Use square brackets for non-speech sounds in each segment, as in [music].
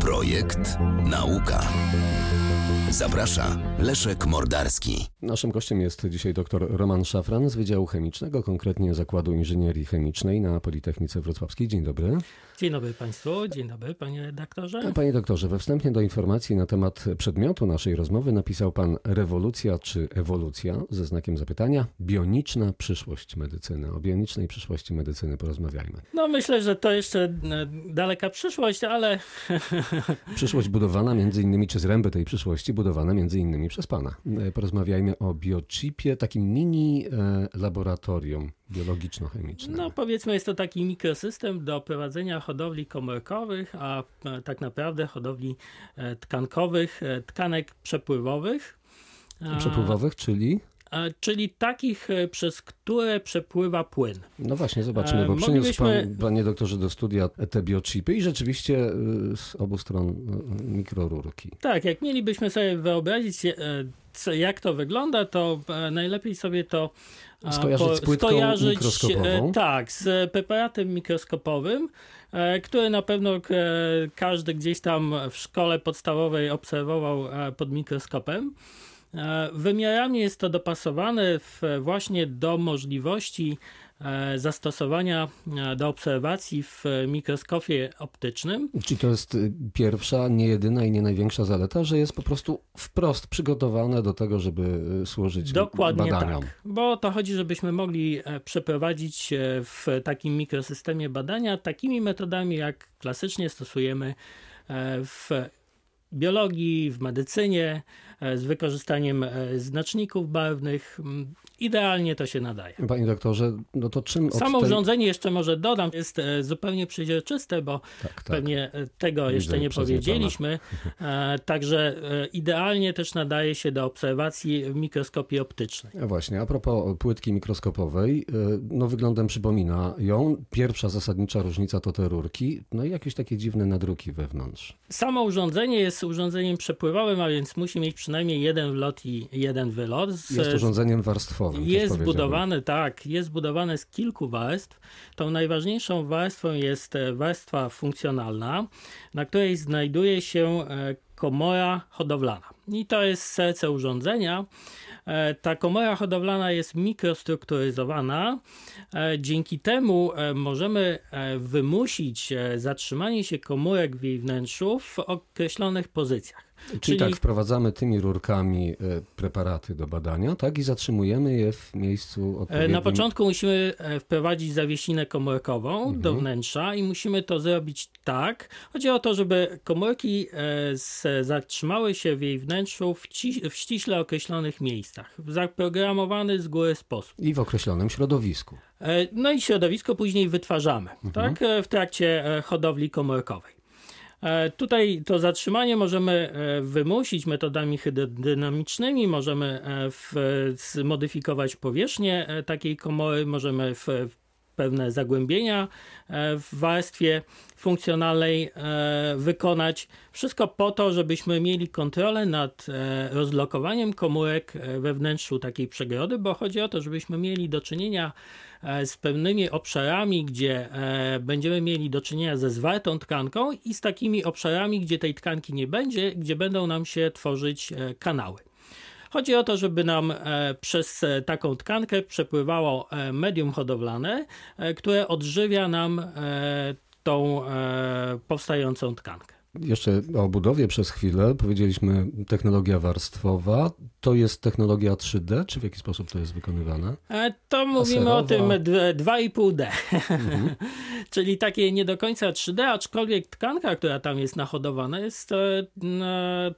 Projekt Nauka. Zaprasza Leszek Mordarski. Naszym gościem jest dzisiaj dr Roman Szafran z Wydziału Chemicznego, konkretnie Zakładu Inżynierii Chemicznej na Politechnice Wrocławskiej. Dzień dobry. Dzień dobry Państwu, dzień dobry Panie redaktorze. Panie doktorze, we wstępie do informacji na temat przedmiotu naszej rozmowy napisał Pan rewolucja czy ewolucja ze znakiem zapytania. Bioniczna przyszłość medycyny. O bionicznej przyszłości medycyny porozmawiajmy. No myślę, że to jeszcze e, daleka przyszłość, ale... [laughs] Przyszłość budowana między innymi, czy zręby tej przyszłości budowane między innymi przez Pana. E, porozmawiajmy o biochipie, takim mini e, laboratorium biologiczno-chemiczne. No powiedzmy jest to taki mikrosystem do prowadzenia hodowli komórkowych, a e, tak naprawdę hodowli tkankowych, tkanek przepływowych. Przepływowych, czyli? Czyli takich, przez które przepływa płyn. No właśnie, zobaczmy, bo przyniósł pan, panie doktorze, do studia te biochipy i rzeczywiście z obu stron mikrorurki. Tak, jak mielibyśmy sobie wyobrazić, jak to wygląda, to najlepiej sobie to Skojarzyć z płytką skojarzyć, mikroskopową? Tak, z preparatem mikroskopowym, e, który na pewno e, każdy gdzieś tam w szkole podstawowej obserwował e, pod mikroskopem. Wymiarami jest to dopasowane właśnie do możliwości E, zastosowania e, do obserwacji w mikroskopie optycznym. Czy to jest y, pierwsza, nie jedyna i nie największa zaleta, że jest po prostu wprost przygotowane do tego, żeby y, służyć Dokładnie badaniom? tak, bo to chodzi, żebyśmy mogli e, przeprowadzić w takim mikrosystemie badania takimi metodami, jak klasycznie stosujemy w biologii, w medycynie, e, z wykorzystaniem e, znaczników barwnych. Mm, idealnie to się nadaje. Panie doktorze, no to czym Samo tej... urządzenie jeszcze może dodam, jest e, zupełnie przeźroczyste, bo tak, tak. pewnie tego Widzę jeszcze nie powiedzieliśmy. Także idealnie też nadaje się do obserwacji w mikroskopii optycznej. A właśnie, a propos płytki mikroskopowej, no wyglądem przypomina ją. Pierwsza zasadnicza różnica to te rurki, no i jakieś takie dziwne nadruki wewnątrz. Samo urządzenie jest urządzeniem przepływowym, a więc musi mieć przynajmniej jeden wlot i jeden wylot. Z, jest urządzeniem warstwowym. Jest zbudowany, tak, jest zbudowany z kilku warstw. Tą najważniejszą warstwą jest e, warstwa funkcjonalna, na której znajduje się e, komora hodowlana. I to jest serce urządzenia. E, ta komora hodowlana jest mikrostrukturyzowana. Dzięki temu możemy wymusić zatrzymanie się komórek w jej wnętrzu w określonych pozycjach. Czyli, Czyli tak, wprowadzamy tymi rurkami e, preparaty do badania, tak, i zatrzymujemy je w miejscu odpowiednim. Na początku musimy e, wprowadzić zawiesinę komórkową mhm. do wnętrza i musimy to zrobić tak. Chodzi o to, żeby komórki e, zatrzymały się w jej wnętrzu w, ci, w ściśle określonych miejscach, w zaprogramowany z góry sposób. I w określonym środowisku. No i środowisko później wytwarzamy, mhm. tak, w trakcie hodowli komórkowej. E, tutaj to zatrzymanie możemy e, wymusić metodami hydrodynamicznymi, możemy e, zmodyfikować powierzchnię takiej komory, możemy w pewne zagłębienia w warstwie funkcjonalnej wykonać. Wszystko po to, żebyśmy mieli kontrolę nad rozlokowaniem komórek we wnętrzu takiej przegrody, bo chodzi o to, żebyśmy mieli do czynienia E, z pewnymi obszarami, gdzie e, będziemy mieli do czynienia ze zwartą tkanką i z takimi obszarami, gdzie tej tkanki nie będzie, gdzie będą nam się tworzyć e, kanały. Chodzi o to, żeby nam przez taką tkankę przepływało medium hodowlane, które odżywia nam tą powstającą tkankę. Jeszcze o budowie przez chwilę. Powiedzieliśmy technologia warstwowa. To jest technologia 3D, czy w jaki sposób to jest wykonywane? E, to mówimy Aserowa. o tym 2,5D. Mhm. [laughs] Czyli takie nie do końca 3D, aczkolwiek tkanka, która tam jest nahodowana, jest e,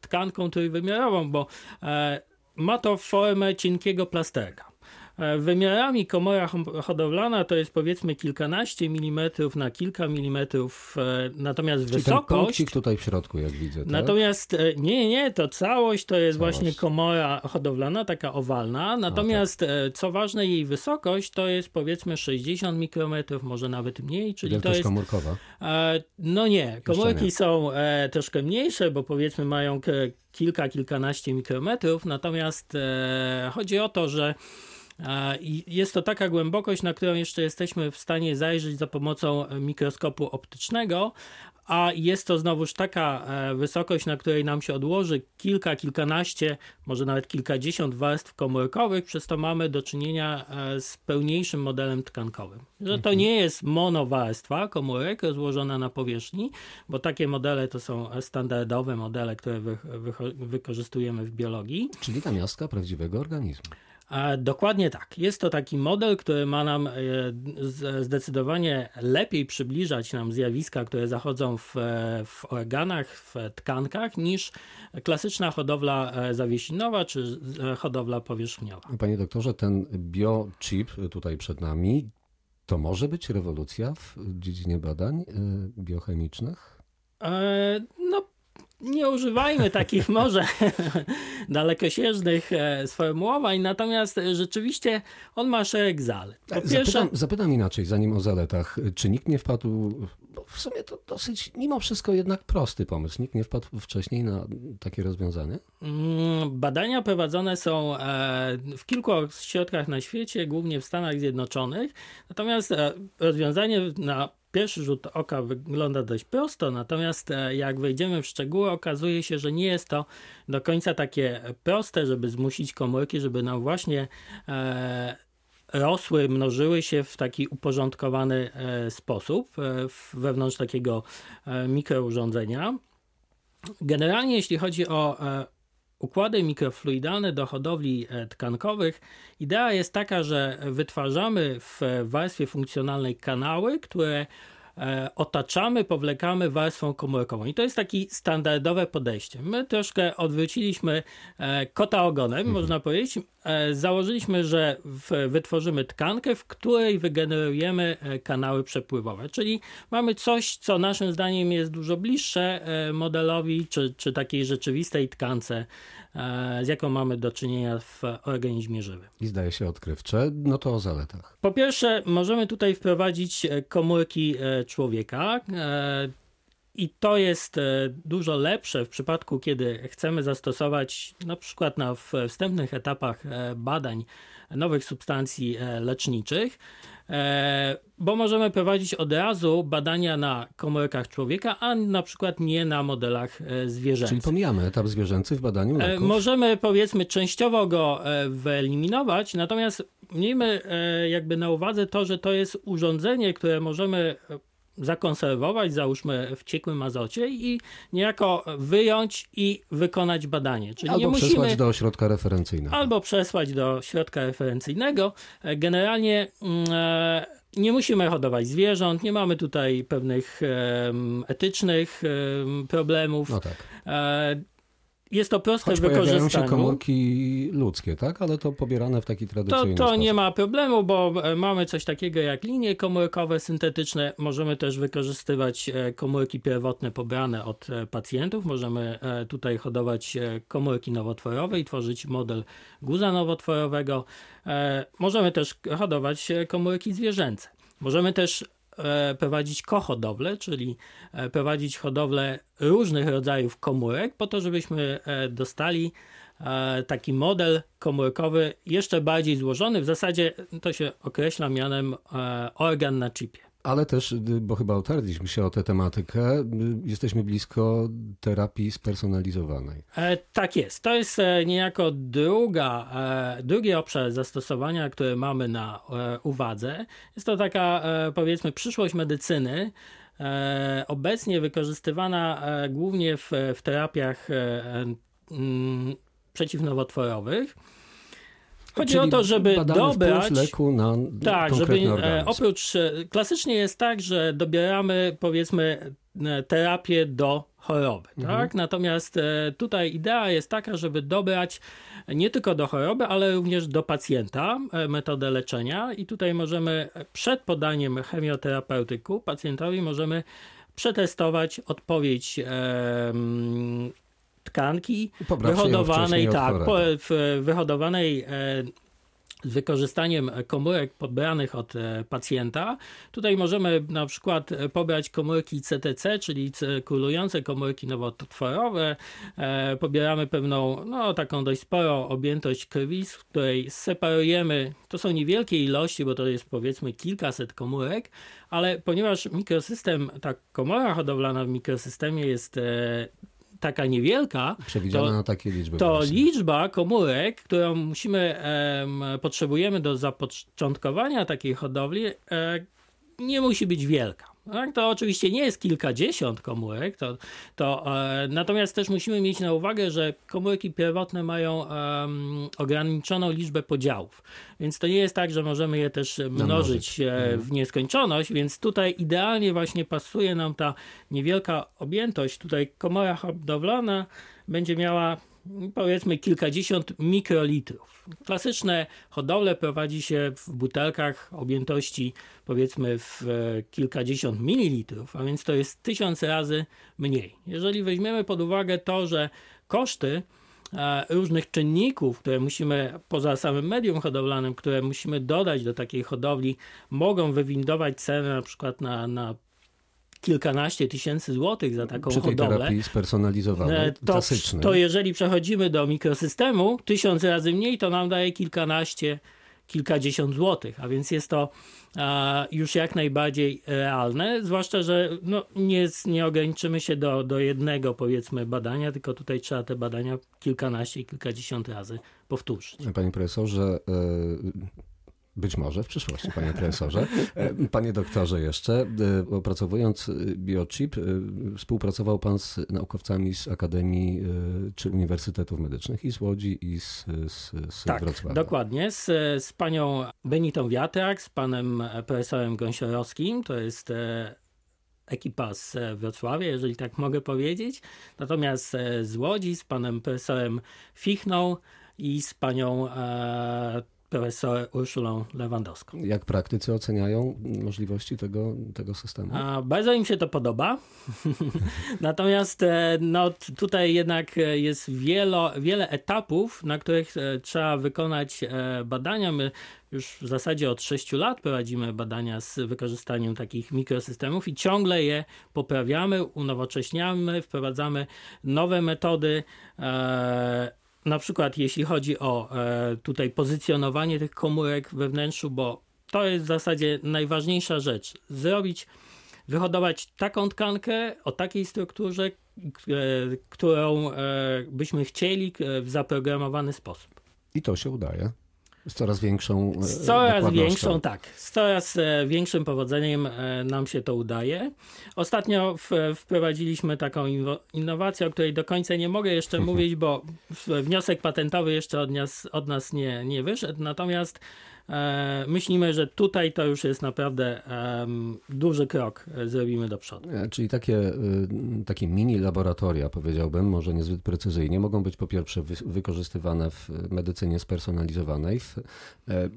tkanką trójwymiarową, bo e, ma to formę cienkiego plasterka. E, wymiarami komora hodowlana to jest powiedzmy kilkanaście milimetrów na kilka milimetrów, e, natomiast Czyli wysokość... Ten tutaj w środku, jak widzę. Tak? Natomiast e, nie, nie, to całość to jest całość. właśnie komora hodowlana, taka owalna, natomiast tak. co ważne, jej wysokość to jest powiedzmy 60 mikrometrów, może nawet mniej, czyli Wielkość to jest... komórkowa? No nie, komórki nie. są troszkę mniejsze, bo powiedzmy mają kilka, kilkanaście mikrometrów, natomiast chodzi o to, że I jest to taka głębokość, na którą jeszcze jesteśmy w stanie zajrzeć za pomocą mikroskopu optycznego, a jest to znowuż taka e, wysokość, na której nam się odłoży kilka, kilkanaście, może nawet kilkadziesiąt warstw komórkowych, przez to mamy do czynienia e, z pełniejszym modelem tkankowym. Że to mhm. nie jest monowarstwa komórek rozłożona na powierzchni, bo takie modele to są standardowe modele, które wy, wy, wykorzystujemy w biologii. Czyli namiastka prawdziwego organizmu. Dokładnie tak. Jest to taki model, który ma nam e, zdecydowanie lepiej przybliżać nam zjawiska, które zachodzą w, e, w organach, w tkankach, niż klasyczna hodowla e, zawiesinowa czy hodowla powierzchniowa. Panie doktorze, ten biochip tutaj przed nami, to może być rewolucja w dziedzinie badań biochemicznych? No, nie używajmy takich [laughs] może dalekosiężnych e, sformułowań, natomiast rzeczywiście on ma szereg zalet. Zapytam, pierwsze... zapytam inaczej, zanim o zaletach. Czy nikt nie wpadł, bo w sumie to dosyć mimo wszystko jednak prosty pomysł, nikt nie wpadł wcześniej na takie rozwiązanie? Mm, badania prowadzone są e, w kilku ośrodkach na świecie, głównie w Stanach Zjednoczonych, natomiast e, rozwiązanie na pierwszy rzut oka wygląda dość prosto, natomiast e, jak wejdziemy w szczegóły, okazuje się, że nie jest to do końca takie proste, żeby zmusić komórki, żeby nam właśnie e, rosły, mnożyły się w taki uporządkowany e, sposób wewnątrz takiego mikrourządzenia. Generalnie, jeśli chodzi o układy mikrofluidalne do hodowli tkankowych, idea jest taka, że wytwarzamy w warstwie funkcjonalnej kanały, które E, otaczamy, powlekamy warstwą komórkową. I to jest takie standardowe podejście. My troszkę odwróciliśmy e, kota ogonem, mhm. można powiedzieć. E, założyliśmy, że wytworzymy tkankę, w której wygenerujemy kanały przepływowe. Czyli mamy coś, co naszym zdaniem jest dużo bliższe modelowi, czy, czy takiej rzeczywistej tkance z jaką mamy do czynienia w organizmie żywym. I zdaje się odkrywcze, no to o zaletach. Po pierwsze, możemy tutaj wprowadzić komórki człowieka. E, I to jest e, dużo lepsze w przypadku, kiedy chcemy zastosować na przykład na wstępnych etapach e, badań nowych substancji leczniczych, bo możemy prowadzić od razu badania na komórkach człowieka, a na przykład nie na modelach zwierzęcych. Czyli pomijamy etap zwierzęcy w badaniu leków? Możemy powiedzmy częściowo go wyeliminować, natomiast miejmy jakby na uwadze to, że to jest urządzenie, które możemy zakonserwować, załóżmy w ciekłym azocie i niejako wyjąć i wykonać badanie. Czyli albo musimy, przesłać do ośrodka referencyjnego. Albo przesłać do środka referencyjnego. Generalnie mm, e, nie musimy hodować zwierząt, nie mamy tutaj pewnych etycznych problemów. No tak. Jest to proste Choć w wykorzystaniu. się komórki ludzkie, tak? Ale to pobierane w taki tradycyjny To, to sposób. nie ma problemu, bo e, mamy coś takiego jak linie komórkowe syntetyczne. Możemy też wykorzystywać e, komórki pierwotne pobrane od e, pacjentów. Możemy tutaj hodować komórki nowotworowe i tworzyć model guza nowotworowego. Możemy też hodować komórki zwierzęce. Możemy też prowadzić kohodowlę, czyli e, prowadzić hodowlę różnych rodzajów komórek, po to, żebyśmy e, dostali taki model komórkowy jeszcze bardziej złożony. W zasadzie to się określa mianem organ na chipie. Ale też, bo chyba otarliśmy się o tę tematykę, jesteśmy blisko terapii spersonalizowanej. E, tak jest. To jest e, niejako druga, e, drugi obszar zastosowania, który mamy na uwadze. Jest to taka, powiedzmy, przyszłość medycyny, obecnie wykorzystywana głównie w, w terapiach przeciwnowotworowych. Chodzi Czyli o to, żeby dobrać. leku na tak, żeby organizm. oprócz. E, klasycznie jest tak, że dobieramy powiedzmy e, terapię do choroby. Mhm. Tak? Natomiast e, tutaj idea jest taka, żeby dobrać nie tylko do choroby, ale również do pacjenta metodę leczenia. I tutaj możemy przed podaniem chemioterapeutyku pacjentowi możemy przetestować odpowiedź tkanki wyhodowanej, tak, po, wyhodowanej e, z wykorzystaniem komórek pobranych od e, pacjenta. Tutaj możemy na przykład e, pobrać komórki CTC, czyli cyrkulujące komórki nowotworowe. E, pobieramy pewną, no taką dość sporą objętość krwi, z której separujemy, to są niewielkie ilości, bo to jest powiedzmy kilkaset komórek, ale ponieważ mikrosystem, ta komora hodowlana w mikrosystemie jest taka niewielka, Przewidziana to, na takie liczby. To właśnie. liczba komórek, którą musimy, e, potrzebujemy do zapoczątkowania takiej hodowli, e, nie musi być wielka. Tak, to oczywiście nie jest kilkadziesiąt komórek, to, to, e, natomiast też musimy mieć na uwagę, że komórki pierwotne mają e, ograniczoną liczbę podziałów, więc to nie jest tak, że możemy je też mnożyć e, mhm. w nieskończoność, więc tutaj idealnie właśnie pasuje nam ta niewielka objętość. Tutaj komora hodowlana będzie miała powiedzmy kilkadziesiąt mikrolitrów. Klasyczne hodowle prowadzi się w butelkach objętości powiedzmy w e, kilkadziesiąt mililitrów, a więc to jest tysiąc razy mniej. Jeżeli weźmiemy pod uwagę to, że koszty e, różnych czynników, które musimy, poza samym medium hodowlanym, które musimy dodać do takiej hodowli, mogą wywindować cenę na przykład na, na kilkanaście tysięcy złotych za taką Przy tej hodowlę. terapii spersonalizowanej, e, to, to jeżeli przechodzimy do mikrosystemu, tysiąc razy mniej, to nam daje kilkanaście, kilkadziesiąt złotych, a więc jest to a, już jak najbardziej realne, zwłaszcza, że no, nie, nie ograniczymy się do, do jednego powiedzmy badania, tylko tutaj trzeba te badania kilkanaście, kilkadziesiąt razy powtórzyć. Panie profesorze, y być może w przyszłości, panie profesorze. E, panie doktorze jeszcze, e, opracowując e, biochip, współpracował pan z naukowcami z Akademii czy Uniwersytetów Medycznych i z Łodzi i z, z, z tak, Wrocławia. dokładnie. Z, z panią Benitą Wiatrak, z panem profesorem Gąsiorowskim, to jest ekipa z Wrocławia, jeżeli tak mogę powiedzieć. Natomiast z Łodzi, z panem profesorem Fichną i z panią profesor Urszulą Lewandowską. Jak praktycy oceniają możliwości tego, tego systemu? A, bardzo im się to podoba. [laughs] Natomiast e, no, tutaj jednak jest wielo, wiele etapów, na których e, trzeba wykonać e, badania. My już w zasadzie od 6 lat prowadzimy badania z wykorzystaniem takich mikrosystemów i ciągle je poprawiamy, unowocześniamy, wprowadzamy nowe metody na przykład jeśli chodzi o e, tutaj pozycjonowanie tych komórek we wnętrzu, bo to jest w zasadzie najważniejsza rzecz. Zrobić, wyhodować taką tkankę o takiej strukturze, e, którą e, byśmy chcieli w zaprogramowany sposób. I to się udaje. Z coraz większą. Z coraz większą, tak. Z coraz większym powodzeniem nam się to udaje. Ostatnio wprowadziliśmy taką innowację, o której do końca nie mogę jeszcze mówić, bo wniosek patentowy jeszcze od nas, od nas nie, nie wyszedł. Natomiast E, myślimy, że tutaj to już jest naprawdę duży krok e, zrobimy do przodu. E, czyli takie, takie mini laboratoria, powiedziałbym, może niezbyt precyzyjnie, mogą być po pierwsze wykorzystywane w medycynie spersonalizowanej, w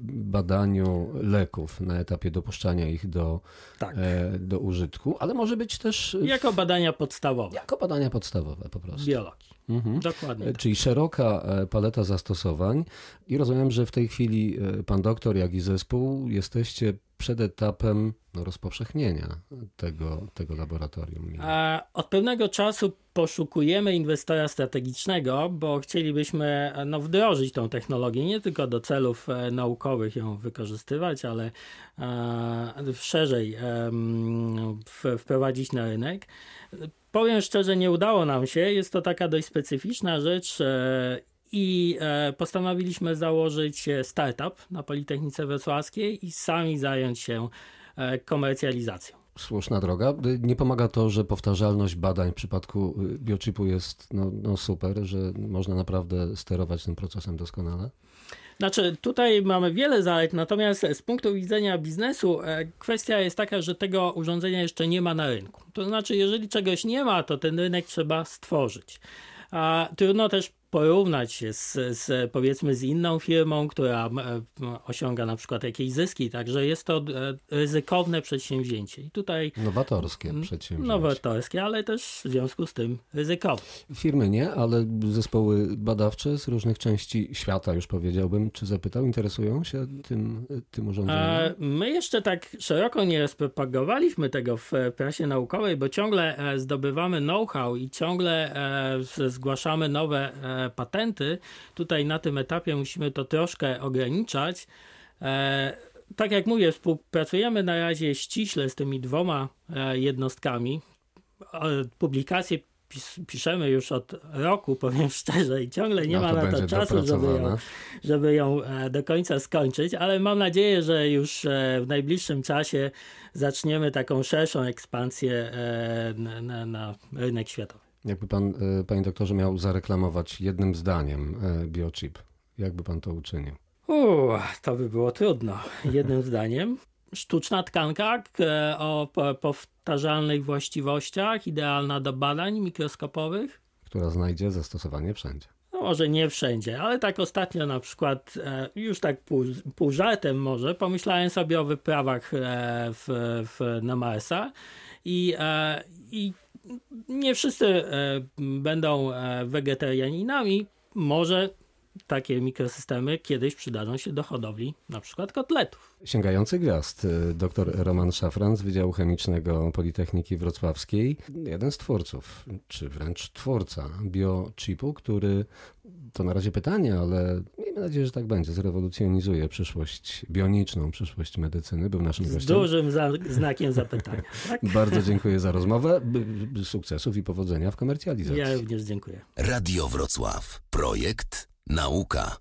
badaniu leków na etapie dopuszczania ich do, tak. do użytku, ale może być też. Jako badania podstawowe. Jako badania podstawowe po prostu. Biologii. Mhm. Dokładnie. Tak. Czyli szeroka paleta zastosowań i rozumiem, że w tej chwili pan doktor jak i zespół jesteście przed etapem no, rozpowszechnienia tego, tego laboratorium. Od pewnego czasu poszukujemy inwestora strategicznego, bo chcielibyśmy no, wdrożyć tą technologię nie tylko do celów e, naukowych ją wykorzystywać, ale e, szerzej wprowadzić na rynek. Powiem szczerze, nie udało nam się. Jest to taka dość specyficzna rzecz e, i e, postanowiliśmy założyć e, startup na Politechnice Wrocławskiej i sami zająć się e, komercjalizacją. Słuszna droga. Nie pomaga to, że powtarzalność badań w przypadku biochipu jest no, no super, że można naprawdę sterować tym procesem doskonale? Znaczy, tutaj mamy wiele zalet, natomiast z punktu widzenia biznesu kwestia jest taka, że tego urządzenia jeszcze nie ma na rynku. To znaczy, jeżeli czegoś nie ma, to ten rynek trzeba stworzyć. A trudno też porównać się z, z powiedzmy z inną firmą, która osiąga na przykład jakieś zyski, także jest to e, ryzykowne przedsięwzięcie. I tutaj Nowatorskie przedsięwzięcie. nowatorskie, ale też w związku z tym ryzykowne. Firmy nie, ale zespoły badawcze z różnych części świata, już powiedziałbym, czy zapytał, interesują się tym, tym urządzeniem? My jeszcze tak szeroko nie rozpropagowaliśmy tego w prasie naukowej, bo ciągle e, zdobywamy know-how i ciągle e, zgłaszamy nowe patenty. Tutaj na tym etapie musimy to troszkę ograniczać. E, Tak jak mówię, współpracujemy na razie ściśle z tymi dwoma e, jednostkami. E, Publikacje pis- piszemy już od roku, powiem [laughs] szczerze, i ciągle nie No, ma na to czasu, żeby ją żeby ją do końca skończyć, ale mam nadzieję, że już w najbliższym czasie zaczniemy taką szerszą ekspansję na, na, na rynek światowy. Jakby pan, e, panie doktorze, miał zareklamować jednym zdaniem e, biochip, jakby pan to uczynił? Uuu, to by było trudno. Jednym [laughs] zdaniem. Sztuczna tkanka e, o po- powtarzalnych właściwościach, idealna do badań mikroskopowych. Która znajdzie zastosowanie wszędzie. No może nie wszędzie, ale tak ostatnio na przykład, już tak pół, pół żartem może, pomyślałem sobie o wyprawach w, w, na Marsa i, i nie wszyscy e, będą e, wegetarianinami. Może takie mikrosystemy kiedyś przydadzą się do hodowli na przykład kotletów. Sięgający gwiazd, e, dr Roman Szafran z Wydziału Chemicznego Politechniki Wrocławskiej, jeden z twórców, czy wręcz twórca biochipu, który, to na razie pytanie, ale miejmy nadzieję, że tak będzie, zrewolucjonizuje przyszłość bioniczną, przyszłość medycyny, był naszym Z gościem. dużym za, znakiem zapytania. [laughs] Tak? Bardzo dziękuję za rozmowę, sukcesów i powodzenia w komercjalizacji. Ja również dziękuję. Radio Wrocław. Projekt Nauka.